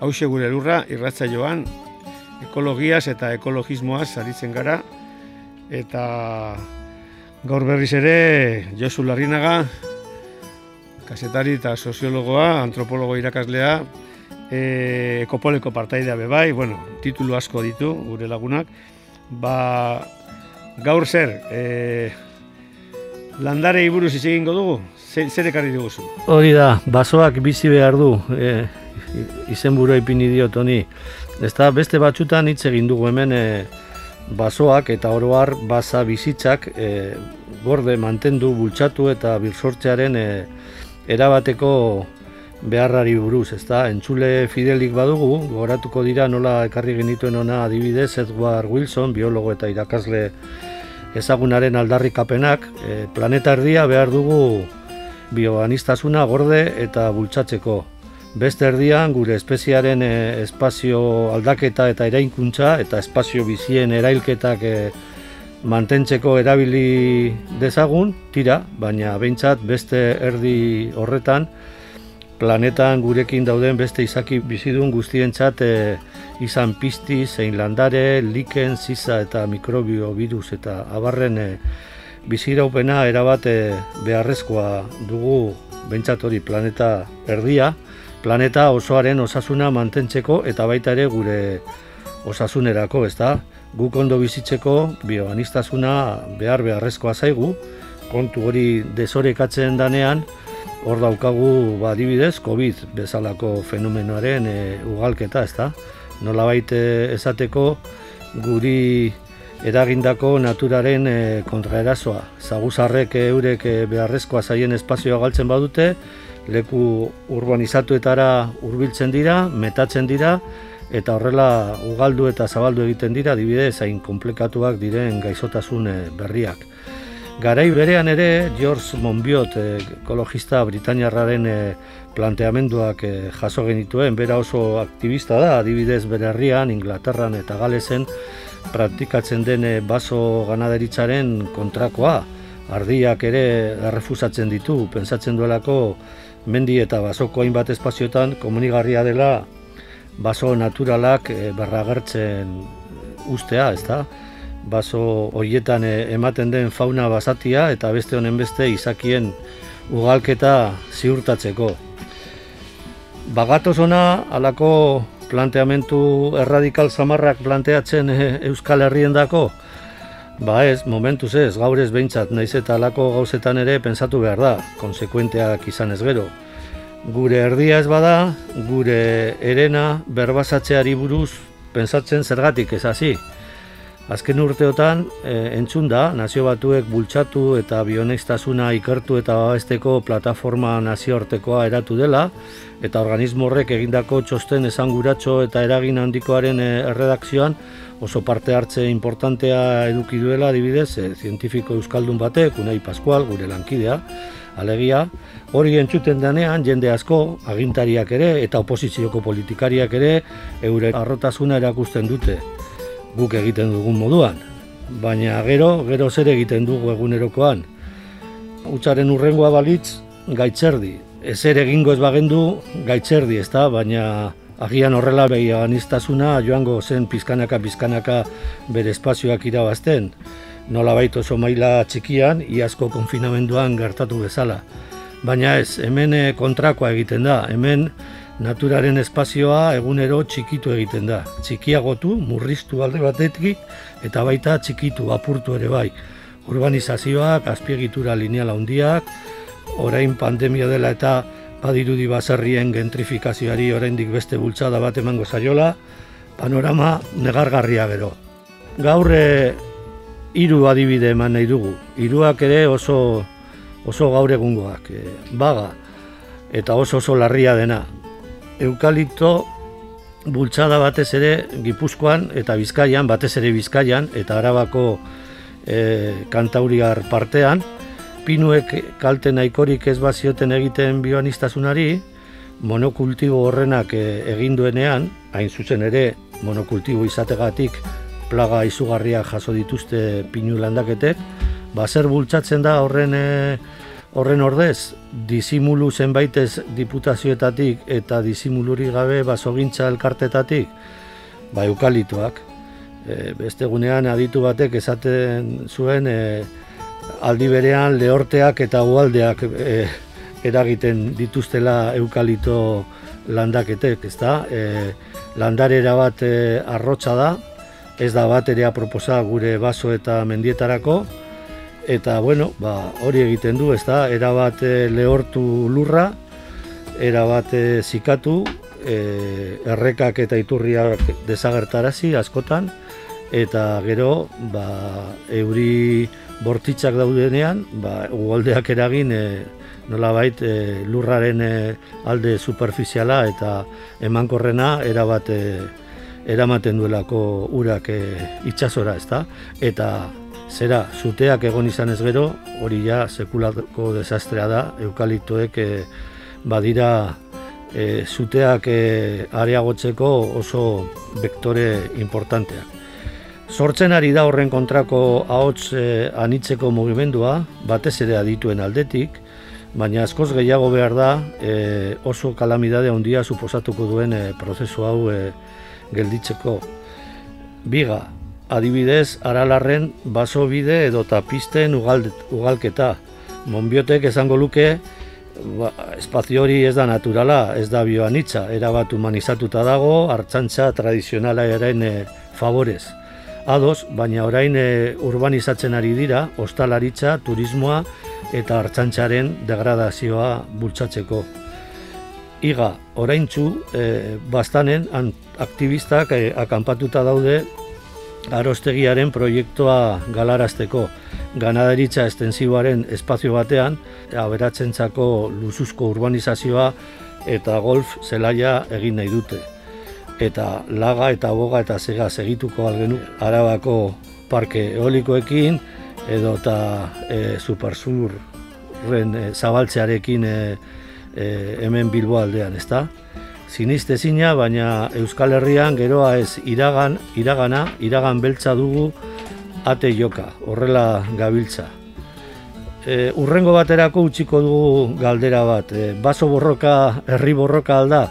hause gure lurra, irratza joan, ekologiaz eta ekologismoaz aritzen gara, eta gaur berriz ere, Josu Larrinaga, kasetari eta soziologoa, antropologo irakaslea, e, ekopoleko partaidea bebai, bueno, titulu asko ditu gure lagunak, ba, gaur zer, e, landare iburuz egingo dugu, zer ekarri diguzu? Hori da, basoak bizi behar du, e, izen burua ipini diot honi. Ez beste batxutan hitz egin dugu hemen e, basoak eta oroar basa bizitzak e, gorde mantendu, bultzatu eta birsortzearen e, erabateko beharrari buruz, ez da, entzule fidelik badugu, goratuko dira nola ekarri genituen ona adibidez Edward Wilson, biologo eta irakasle ezagunaren aldarrikapenak, e, planeta erdia behar dugu bioanistasuna gorde eta bultzatzeko. Beste erdian gure espeziaren e, espazio aldaketa eta erainkuntza eta espazio bizien erailketak e, mantentzeko erabili dezagun, tira, baina behintzat beste erdi horretan planetan gurekin dauden beste izaki bizidun guztientzat e, izan pizti, zein landare, liken, ziza eta mikrobio virus eta abarren e, biziraupena erabate beharrezkoa dugu bentsat hori planeta erdia, planeta osoaren osasuna mantentzeko eta baita ere gure osasunerako, ez da? Guk ondo bizitzeko bioanistasuna behar beharrezkoa zaigu, kontu hori desorekatzen danean, hor daukagu ba, adibidez COVID bezalako fenomenoaren e, ugalketa, ez da? Nola baite esateko guri eragindako naturaren e, kontraerasoa. Zaguzarrek eurek e, beharrezkoa zaien espazioa galtzen badute, leku urbanizatuetara hurbiltzen dira, metatzen dira, eta horrela ugaldu eta zabaldu egiten dira, dibide zain komplekatuak diren gaizotasun eh, berriak. Garai berean ere, George Monbiot, ekologista britainiarraren planteamenduak jaso genituen, bera oso aktivista da, adibidez bere herrian, Inglaterran eta Galesen, praktikatzen den eh, baso ganaderitzaren kontrakoa. Ardiak ere errefusatzen ditu, pensatzen duelako mendi eta basoko hainbat espazioetan komunigarria dela baso naturalak e, berragertzen ustea, ez da? Baso horietan eh, ematen den fauna basatia eta beste honen beste izakien ugalketa ziurtatzeko. Bagatoz ona, alako planteamentu erradikal zamarrak planteatzen e, Euskal Herrien dako? Ba ez, momentuz ez, gaur ez behintzat, naiz eta alako gauzetan ere pensatu behar da, konsekuenteak izan ez gero. Gure erdia ez bada, gure erena berbazatzeari buruz pensatzen zergatik ez hasi. Azken urteotan, e, entzun da, nazio batuek bultzatu eta bionextasuna ikertu eta babesteko plataforma nazioartekoa eratu dela, eta organismo horrek egindako txosten esanguratxo eta eragin handikoaren e, erredakzioan oso parte hartze importantea eduki duela, adibidez, e, zientifiko euskaldun batek, Unai Pascual, gure lankidea, alegia, hori entzuten denean jende asko, agintariak ere eta oposizioko politikariak ere, eure arrotasuna erakusten dute guk egiten dugun moduan. Baina gero, gero zer egiten dugu egunerokoan. Utsaren urrengoa balitz, gaitzerdi. Ez ere egingo ez bagendu, gaitzerdi, ez da? Baina agian horrela behi anistasuna joango zen pizkanaka pizkanaka bere espazioak irabazten. Nola baito oso maila txikian, iazko konfinamenduan gertatu bezala. Baina ez, hemen eh, kontrakoa egiten da, hemen naturaren espazioa egunero txikitu egiten da. Txikiagotu, murriztu alde batetik, eta baita txikitu, apurtu ere bai. Urbanizazioak, azpiegitura lineal handiak, orain pandemia dela eta badirudi baserrien gentrifikazioari oraindik beste bultzada bat emango zaiola, panorama negargarria gero. Gaur e, hiru adibide eman nahi dugu. Hiruak ere oso oso gaur egungoak, e, baga eta oso oso larria dena eukalipto bultzada batez ere Gipuzkoan eta Bizkaian, batez ere Bizkaian eta Arabako e, kantauriar partean, pinuek kalte nahikorik ez bazioten egiten bioanistazunari, monokultibo horrenak e, egin duenean, hain zuzen ere monokultibo izategatik plaga izugarria jaso dituzte pinu landaketek, bazer bultzatzen da horren e, Horren ordez, disimulu zenbaitez diputazioetatik eta disimuluri gabe basogintza elkartetatik, ba eukalituak. E, beste gunean aditu batek esaten zuen e, aldi berean lehorteak eta ualdeak e, eragiten dituztela eukalito landaketek, ezta? E, landarera bat e, arrotza da, ez da bat ere aproposa gure baso eta mendietarako, eta bueno, ba, hori egiten du, ezta? Era bat e, lehortu lurra, era bat e, zikatu, e, errekak eta iturriak desagertarazi askotan eta gero, ba, euri bortitzak daudenean, ba, ugoldeak eragin e, nolabait e, lurraren e, alde superficiala eta emankorrena era bat e, eramaten duelako urak e, itsasora, ezta? Eta zera, zuteak egon izan ez gero, hori ja sekulako desastrea da, eukaliptoek e, badira e, zuteak e, areagotzeko oso vektore importanteak. Sortzen ari da horren kontrako ahots e, anitzeko mugimendua, batez ere adituen aldetik, baina askoz gehiago behar da e, oso kalamidade handia suposatuko duen e, prozesu hau e, gelditzeko. Biga, adibidez, aralarren baso bide edo tapisten ugalketa. Monbiotek esango luke, ba, espazio hori ez da naturala, ez da bioanitza, erabat humanizatuta dago, hartzantza tradizionala eren e, favorez. Ados, baina orain e, urbanizatzen ari dira, ostalaritza, turismoa eta hartzantzaren degradazioa bultzatzeko. Iga, orain txu, e, bastanen, aktivistak e, akampatuta daude arostegiaren proiektua galarazteko ganadaritza estensiboaren espazio batean, aberatzentzako luzuzko urbanizazioa eta golf zelaia egin nahi dute. Eta laga eta boga eta zega segituko algenu arabako parke eolikoekin edo eta e, supersurren e, zabaltzearekin e, e, hemen Bilbo aldean, ezta? sinistezina, baina Euskal Herrian geroa ez iragan, iragana, iragan beltza dugu ate joka, horrela gabiltza. E, urrengo baterako utziko dugu galdera bat, e, baso borroka, herri borroka alda,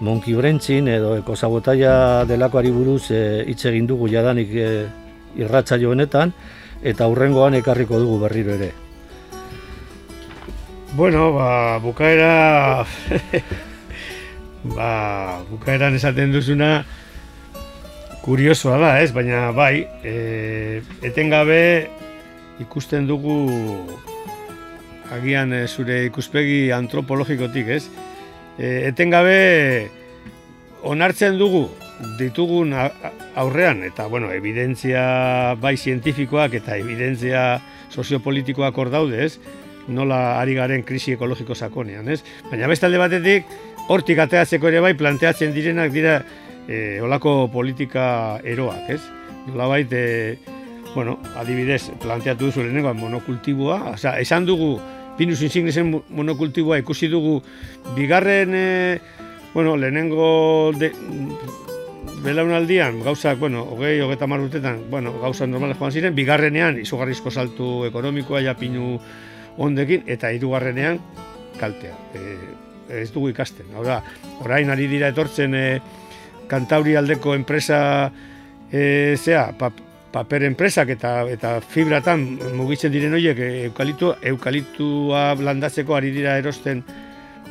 monki brentzin edo ekosabotaia delakoari buruz e, hitz egin dugu jadanik e, irratza joanetan, eta urrengoan ekarriko dugu berriro ere. Bueno, ba, bukaera ba, bukaeran esaten duzuna kuriosoa da, ez? Baina bai, e, etengabe ikusten dugu agian e, zure ikuspegi antropologikotik, ez? E, etengabe onartzen dugu ditugun aurrean, eta, bueno, evidentzia bai zientifikoak eta evidentzia soziopolitikoak hor daude, ez? Nola ari garen krisi ekologiko sakonean, ez? Baina bestalde batetik, hortik ateatzeko ere bai planteatzen direnak dira e, olako politika eroak, ez? Nolabait, e, bueno, adibidez, planteatu duzu lehenengo monokultiboa, oza, esan dugu Pinus insignesen monokultiboa ikusi dugu bigarren, e, bueno, lehenengo de, belaunaldian, gauzak, bueno, hogei, hogeita marrutetan, bueno, gauzak normales joan ziren, bigarrenean, izugarrizko saltu ekonomikoa, ja pinu ondekin, eta hirugarrenean kaltea. E, ez dugu ikasten. Hau da, orain ari dira etortzen e, kantauri aldeko enpresa e, zea, paper enpresak eta eta fibratan mugitzen diren horiek e, eukalitu, eukalitua blandatzeko ari dira erosten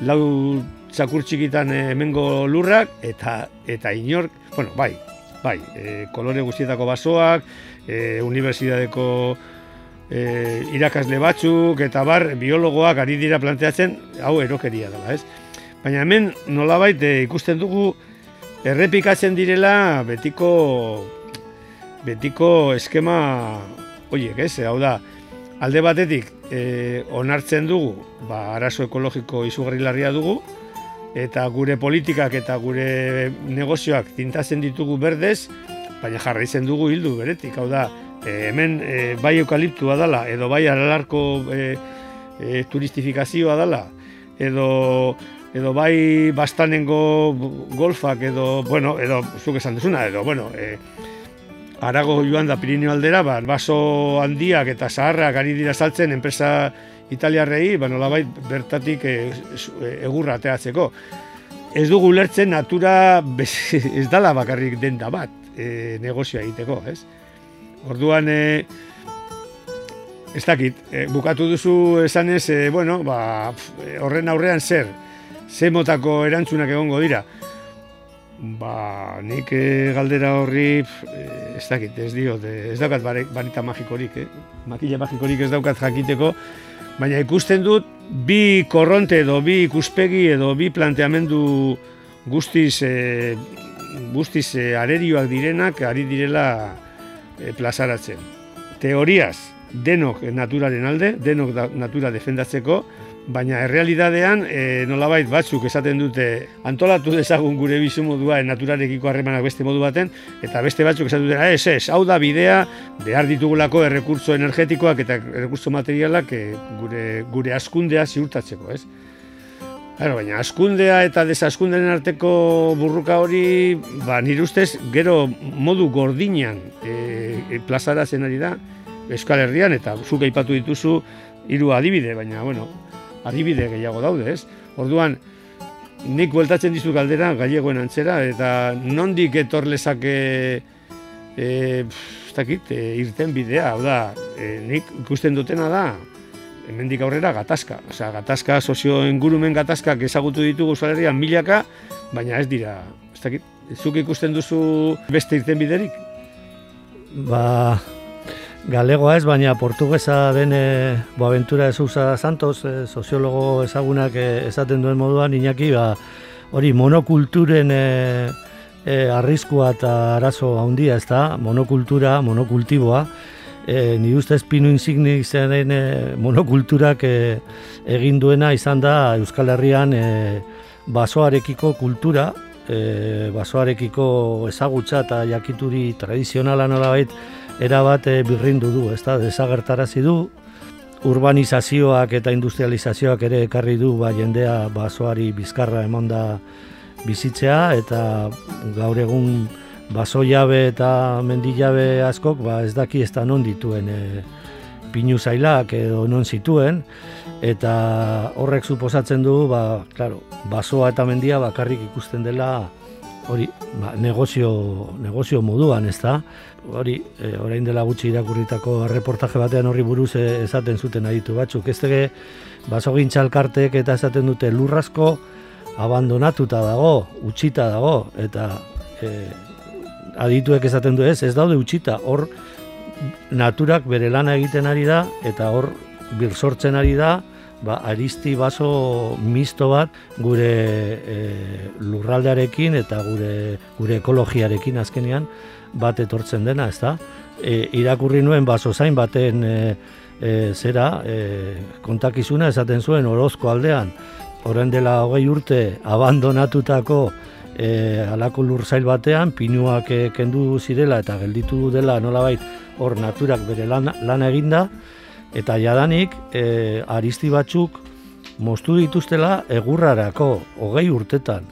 lau txakur txikitan e, hemengo lurrak, eta eta inork, bueno, bai, bai, e, kolore guztietako basoak, e, unibertsitateko e, irakasle batzuk, eta bar, biologoak ari dira planteatzen, hau erokeria dela, ez? Baina hemen nolabait e, ikusten dugu errepikatzen direla betiko betiko eskema horiek, ez? Hau da, alde batetik e, onartzen dugu, ba, arazo ekologiko izugarri larria dugu, eta gure politikak eta gure negozioak tintatzen ditugu berdez, baina jarraitzen dugu hildu beretik, hau da, e, hemen e, bai eukaliptua dela, edo bai aralarko e, e, turistifikazioa dela, edo edo bai bastanengo golfak edo, bueno, edo zuk esan duzuna, edo, bueno, e, arago joan da Pirineo aldera, ba, baso handiak eta zaharrak ari dira saltzen enpresa italiarrei, ba, nolabait bertatik e, egurra ateatzeko. Ez dugu lertzen natura bez, ez dala bakarrik denda bat e, negozioa egiteko, ez? Orduan, e, ez dakit, e, bukatu duzu esanez, e, bueno, ba, horren aurrean zer, ze motako erantzunak egongo dira. Ba, nik e, galdera horri, e, ez dakit, ez dio, ez daukat barita magikorik, eh? makila magikorik ez daukat jakiteko, baina ikusten dut bi korronte edo bi ikuspegi edo bi planteamendu guztiz e, guztiz e, arerioak direnak ari direla e, plazaratzen. Teoriaz, denok naturaren alde, denok natura defendatzeko, baina errealidadean e, nolabait batzuk esaten dute antolatu dezagun gure bizu modua naturarekiko harremanak beste modu baten eta beste batzuk esaten dute ez ez, hau da bidea behar ditugulako errekurtso energetikoak eta errekurtso materialak e, gure, gure askundea ziurtatzeko, ez? Claro, baina askundea eta desaskunderen arteko burruka hori, ba, nire ustez, gero modu gordinan e, e, plazaratzen ari da, Euskal Herrian, eta zuk aipatu dituzu hiru adibide, baina, bueno, adibide gehiago daude, ez? Orduan, nik bueltatzen dizu galdera gailegoen antzera, eta nondik etor lezake e, ez dakit, e, irten bidea, hau da, e, nik ikusten dutena da, hemendik aurrera gatazka. Osea, gatazka, sozio ingurumen gatazkak ezagutu ditugu Euskal milaka, baina ez dira, ez dakit, zuk ikusten duzu beste irten biderik? Ba, Galegoa ez, baina portugesa den e, Boaventura de Sousa Santos, e, soziologo ezagunak e, esaten duen moduan, inaki, ba, hori monokulturen e, e, arriskua eta arazo handia ez da, monokultura, monokultiboa, e, ni ustez pinu insigni zen e, monokulturak e, egin duena izan da Euskal Herrian e, basoarekiko kultura, e, basoarekiko ezagutza eta jakituri tradizionala nola erabat e, birrindu du, ez da, desagertarazi du, urbanizazioak eta industrializazioak ere ekarri du ba, jendea basoari bizkarra emonda bizitzea eta gaur egun baso jabe eta mendi jabe askok ba, ez daki ez da non dituen e, pinu zailak edo non zituen. Eta horrek suposatzen du ba, claro, basoa eta mendia bakarrik ikusten dela hori ba, negozio, negozio moduan ez da hori, e, orain dela gutxi irakurritako reportaje batean horri buruz e, esaten zuten aditu batzuk. Ez tege, basogin txalkartek eta esaten dute lurrasko abandonatuta dago, utxita dago, eta e, adituek esaten du ez, ez daude utxita, hor naturak bere lana egiten ari da, eta hor bir sortzen ari da, ba, aristi baso misto bat gure e, lurraldearekin eta gure, gure ekologiarekin azkenean, bat etortzen dena, ezta? E, irakurri nuen baso zain baten e, e, zera e, kontakizuna esaten zuen orozko aldean, orain dela hogei urte abandonatutako e, alako lurzail batean, pinuak e, kendu zirela eta gelditu dela nolabait hor naturak bere lana, lana eginda, eta jadanik e, aristi batzuk moztu dituztela egurrarako, hogei urtetan.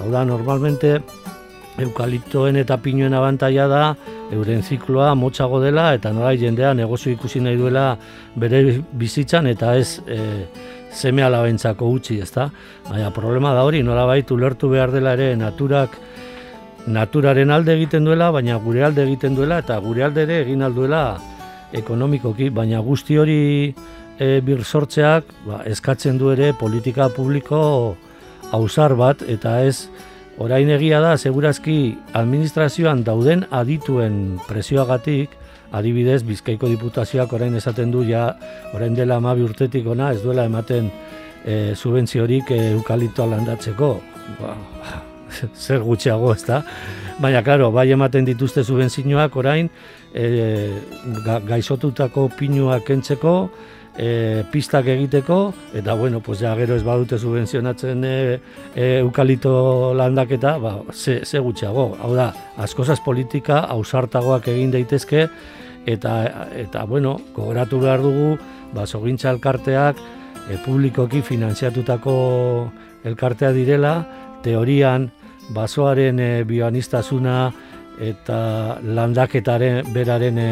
Hau da, normalmente eukaliptoen eta pinuen abantaia da euren zikloa motxago dela eta nola jendea negozio ikusi nahi duela bere bizitzan eta ez e, zeme alabentzako utzi, ezta? Baina problema da hori, nola baitu lertu behar dela ere naturak naturaren alde egiten duela, baina gure alde egiten duela eta gure alde ere egin alduela ekonomikoki, baina guzti hori e, bir sortzeak ba, eskatzen du ere politika publiko ausar bat eta ez orain egia da segurazki administrazioan dauden adituen presioagatik adibidez Bizkaiko diputazioak orain esaten du ja orain dela 12 urtetik ona ez duela ematen e, subentziorik e, eukaliptoa landatzeko. Ba, zer gutxiago ez da baina claro bai ematen dituzte subentzioak orain e, gaizotutako pinuak kentzeko e, pistak egiteko, eta bueno, pues ja gero ez badute subvenzionatzen e, e, eukalito landaketa, ba, ze, ze gutxiago. Hau da, askozaz politika ausartagoak egin daitezke, eta, eta bueno, gogoratu behar dugu, ba, sogintza elkarteak, e, publikoki finanziatutako elkartea direla, teorian, basoaren e, bioanistasuna, eta landaketaren beraren e,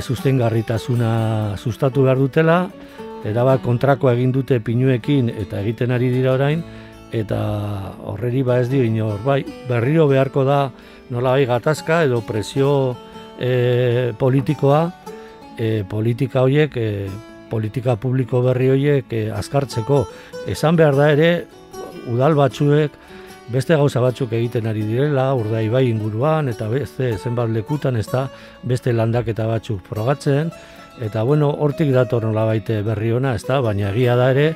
sustengarritasuna sustatu behar dutela, erabat kontrakoa egin dute pinuekin eta egiten ari dira orain, eta horreri ba ez dio inor, bai, berriro beharko da nola bai gatazka edo presio e, politikoa, e, politika horiek, e, politika publiko berri horiek e, azkartzeko. Esan behar da ere, udal batzuek, beste gauza batzuk egiten ari direla, urdai bai inguruan, eta beste zenbat lekutan ez da beste landaketa batzuk progatzen, eta bueno, hortik dator nola baite berri ona, ez da, baina egia da ere,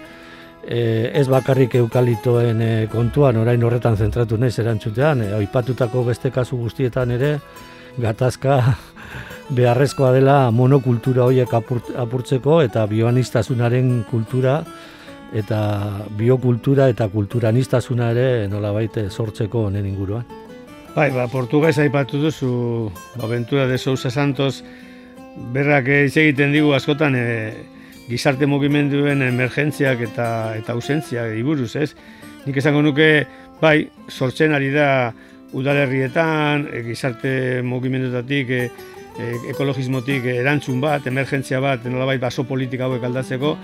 e, ez bakarrik eukalitoen e, kontuan, orain horretan zentratu naiz erantzutean, e, oipatutako beste kasu guztietan ere, gatazka beharrezkoa dela monokultura horiek apurtzeko eta bioanistazunaren kultura eta biokultura eta kulturanistasuna ere nolabait sortzeko honen inguruan. Bai, ba, portugaiz aipatu duzu, ba, de Sousa Santos, berrak ez egiten digu askotan e, gizarte mugimenduen emergentziak eta eta ausentzia iburuz, ez? Nik esango nuke, bai, sortzen ari da udalerrietan, e, gizarte mugimendutatik, e, ekologismotik erantzun bat, emergentzia bat, nolabait baso politika hauek aldatzeko,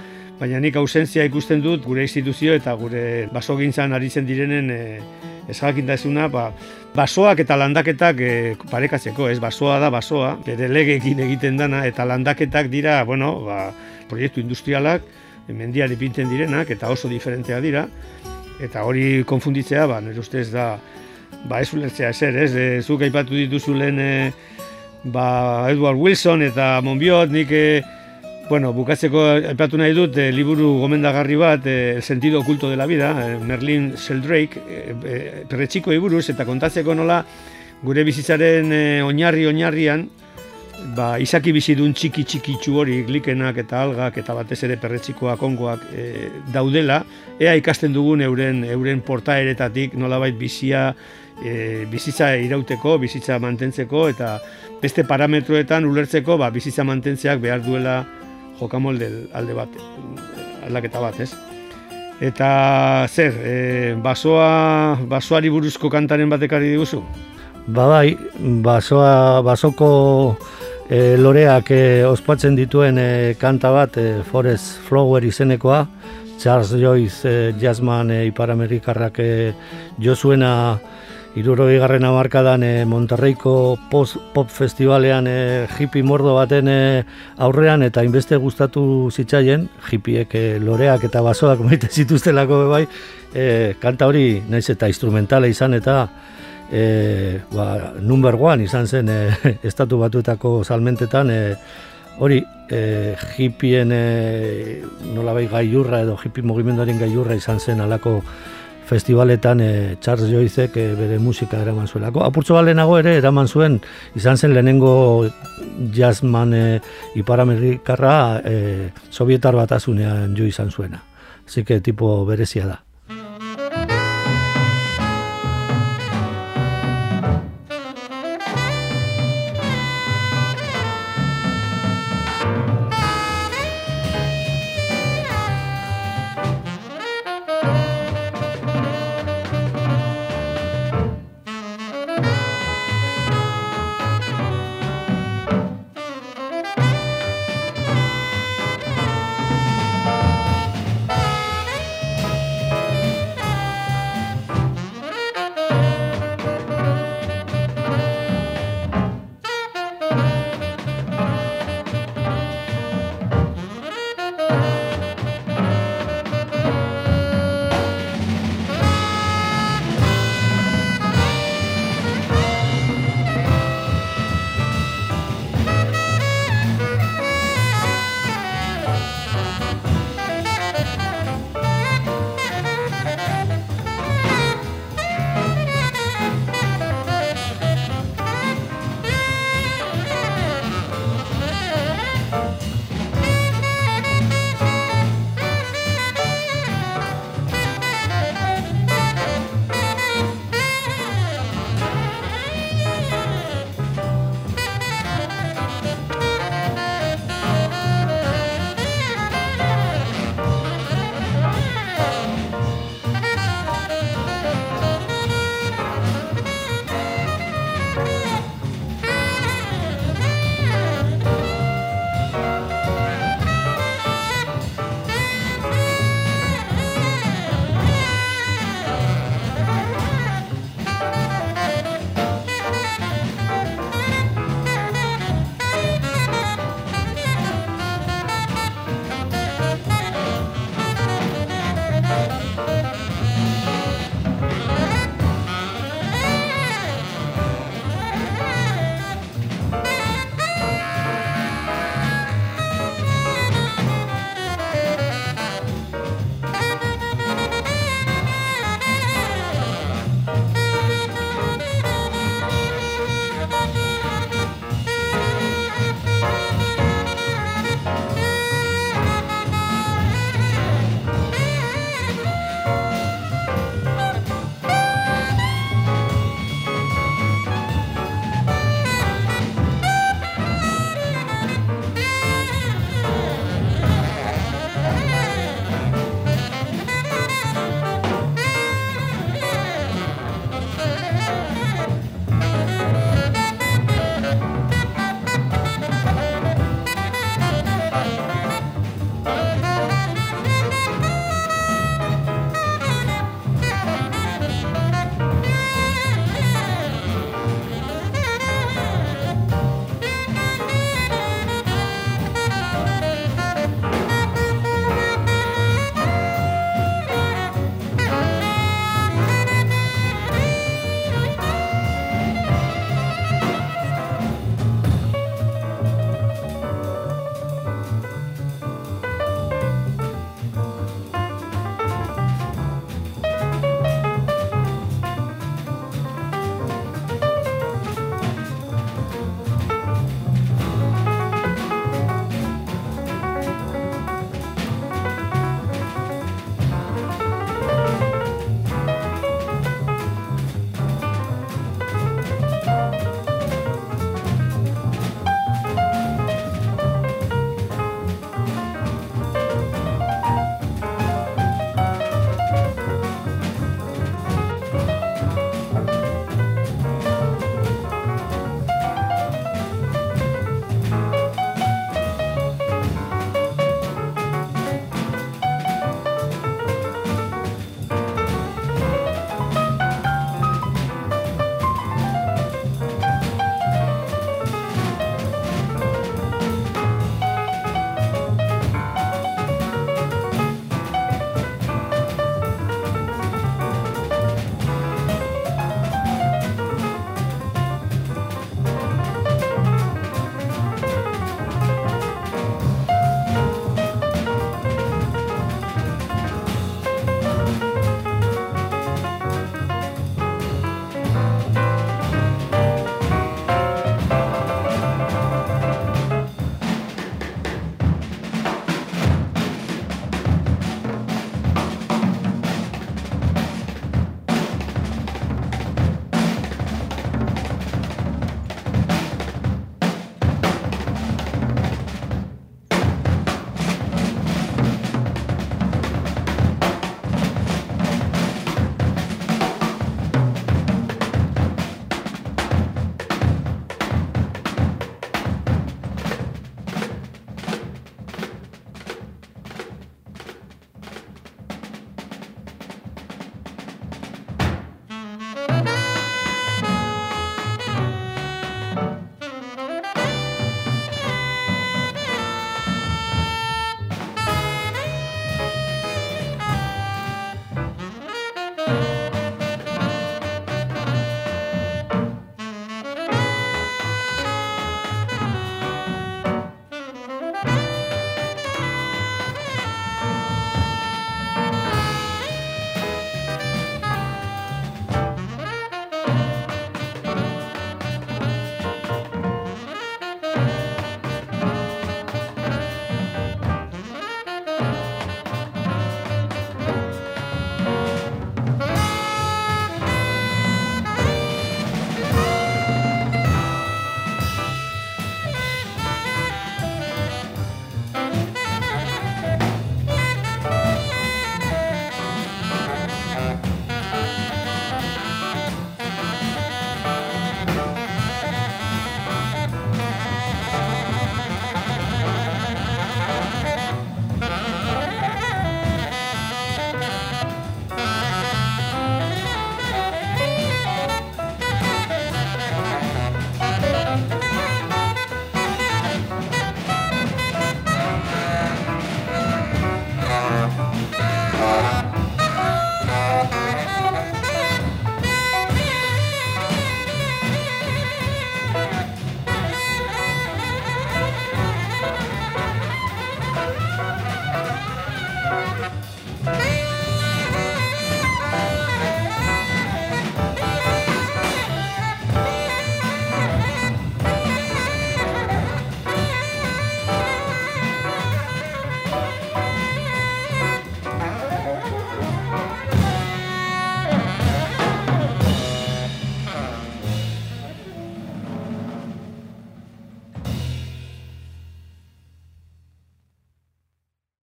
baina nik ausentzia ikusten dut gure instituzio eta gure basogintzan aritzen direnen e, ezagakindazuna, ba, basoak eta landaketak e, parekatzeko, ez? Basoa da basoa, bere legeekin egiten dana, eta landaketak dira, bueno, ba, proiektu industrialak, mendian ipintzen direnak, eta oso diferentea dira, eta hori konfunditzea, ba, nire ustez da, ba, ez ulertzea ezer, ez, e, zuk aipatu dituzu lehen, ba, Edward Wilson eta Monbiot, nik, e, Bueno, bukatzeko aipatu nahi dut e, liburu gomendagarri bat, e, sentido oculto de la vida, e, Merlin Sheldrake, e, e, perretxiko iburuz, eta kontatzeko nola gure bizitzaren e, oinarri oinarrian, ba, izaki bizidun txiki txiki hori, glikenak eta algak eta batez ere perretxikoak ongoak e, daudela, ea ikasten dugun euren, euren portaeretatik nolabait bizia, e, bizitza irauteko, bizitza mantentzeko, eta beste parametroetan ulertzeko ba, bizitza mantentzeak behar duela jokamolde alde bat, aldaketa bat, ez? Eta zer, e, basoa, basoari buruzko kantaren batekari diguzu? Ba bai, basoa, basoko e, loreak e, ospatzen dituen e, kanta bat, e, Forest Flower izenekoa, Charles Joyce e, jazzman e, iparamerikarrak e, jo zuena Irurogei garren amarkadan e, Monterreiko pop festivalean e, hippie mordo baten e, aurrean eta inbeste gustatu zitzaien, hippiek e, loreak eta basoak maite zituztelako bai, e, kanta hori naiz eta instrumentala izan eta e, ba, number one izan zen e, estatu batuetako salmentetan, e, hori e, hippien e, nolabai gaiurra edo hippie mugimenduaren gaiurra izan zen alako festivaletan e, Charles Joycek e, bere musika eraman zuelako. Apurtzo balenago ere eraman zuen izan zen lehenengo jazzman e, iparamerrikarra e, sovietar bat azunean jo izan zuena. Así que tipo berezia da.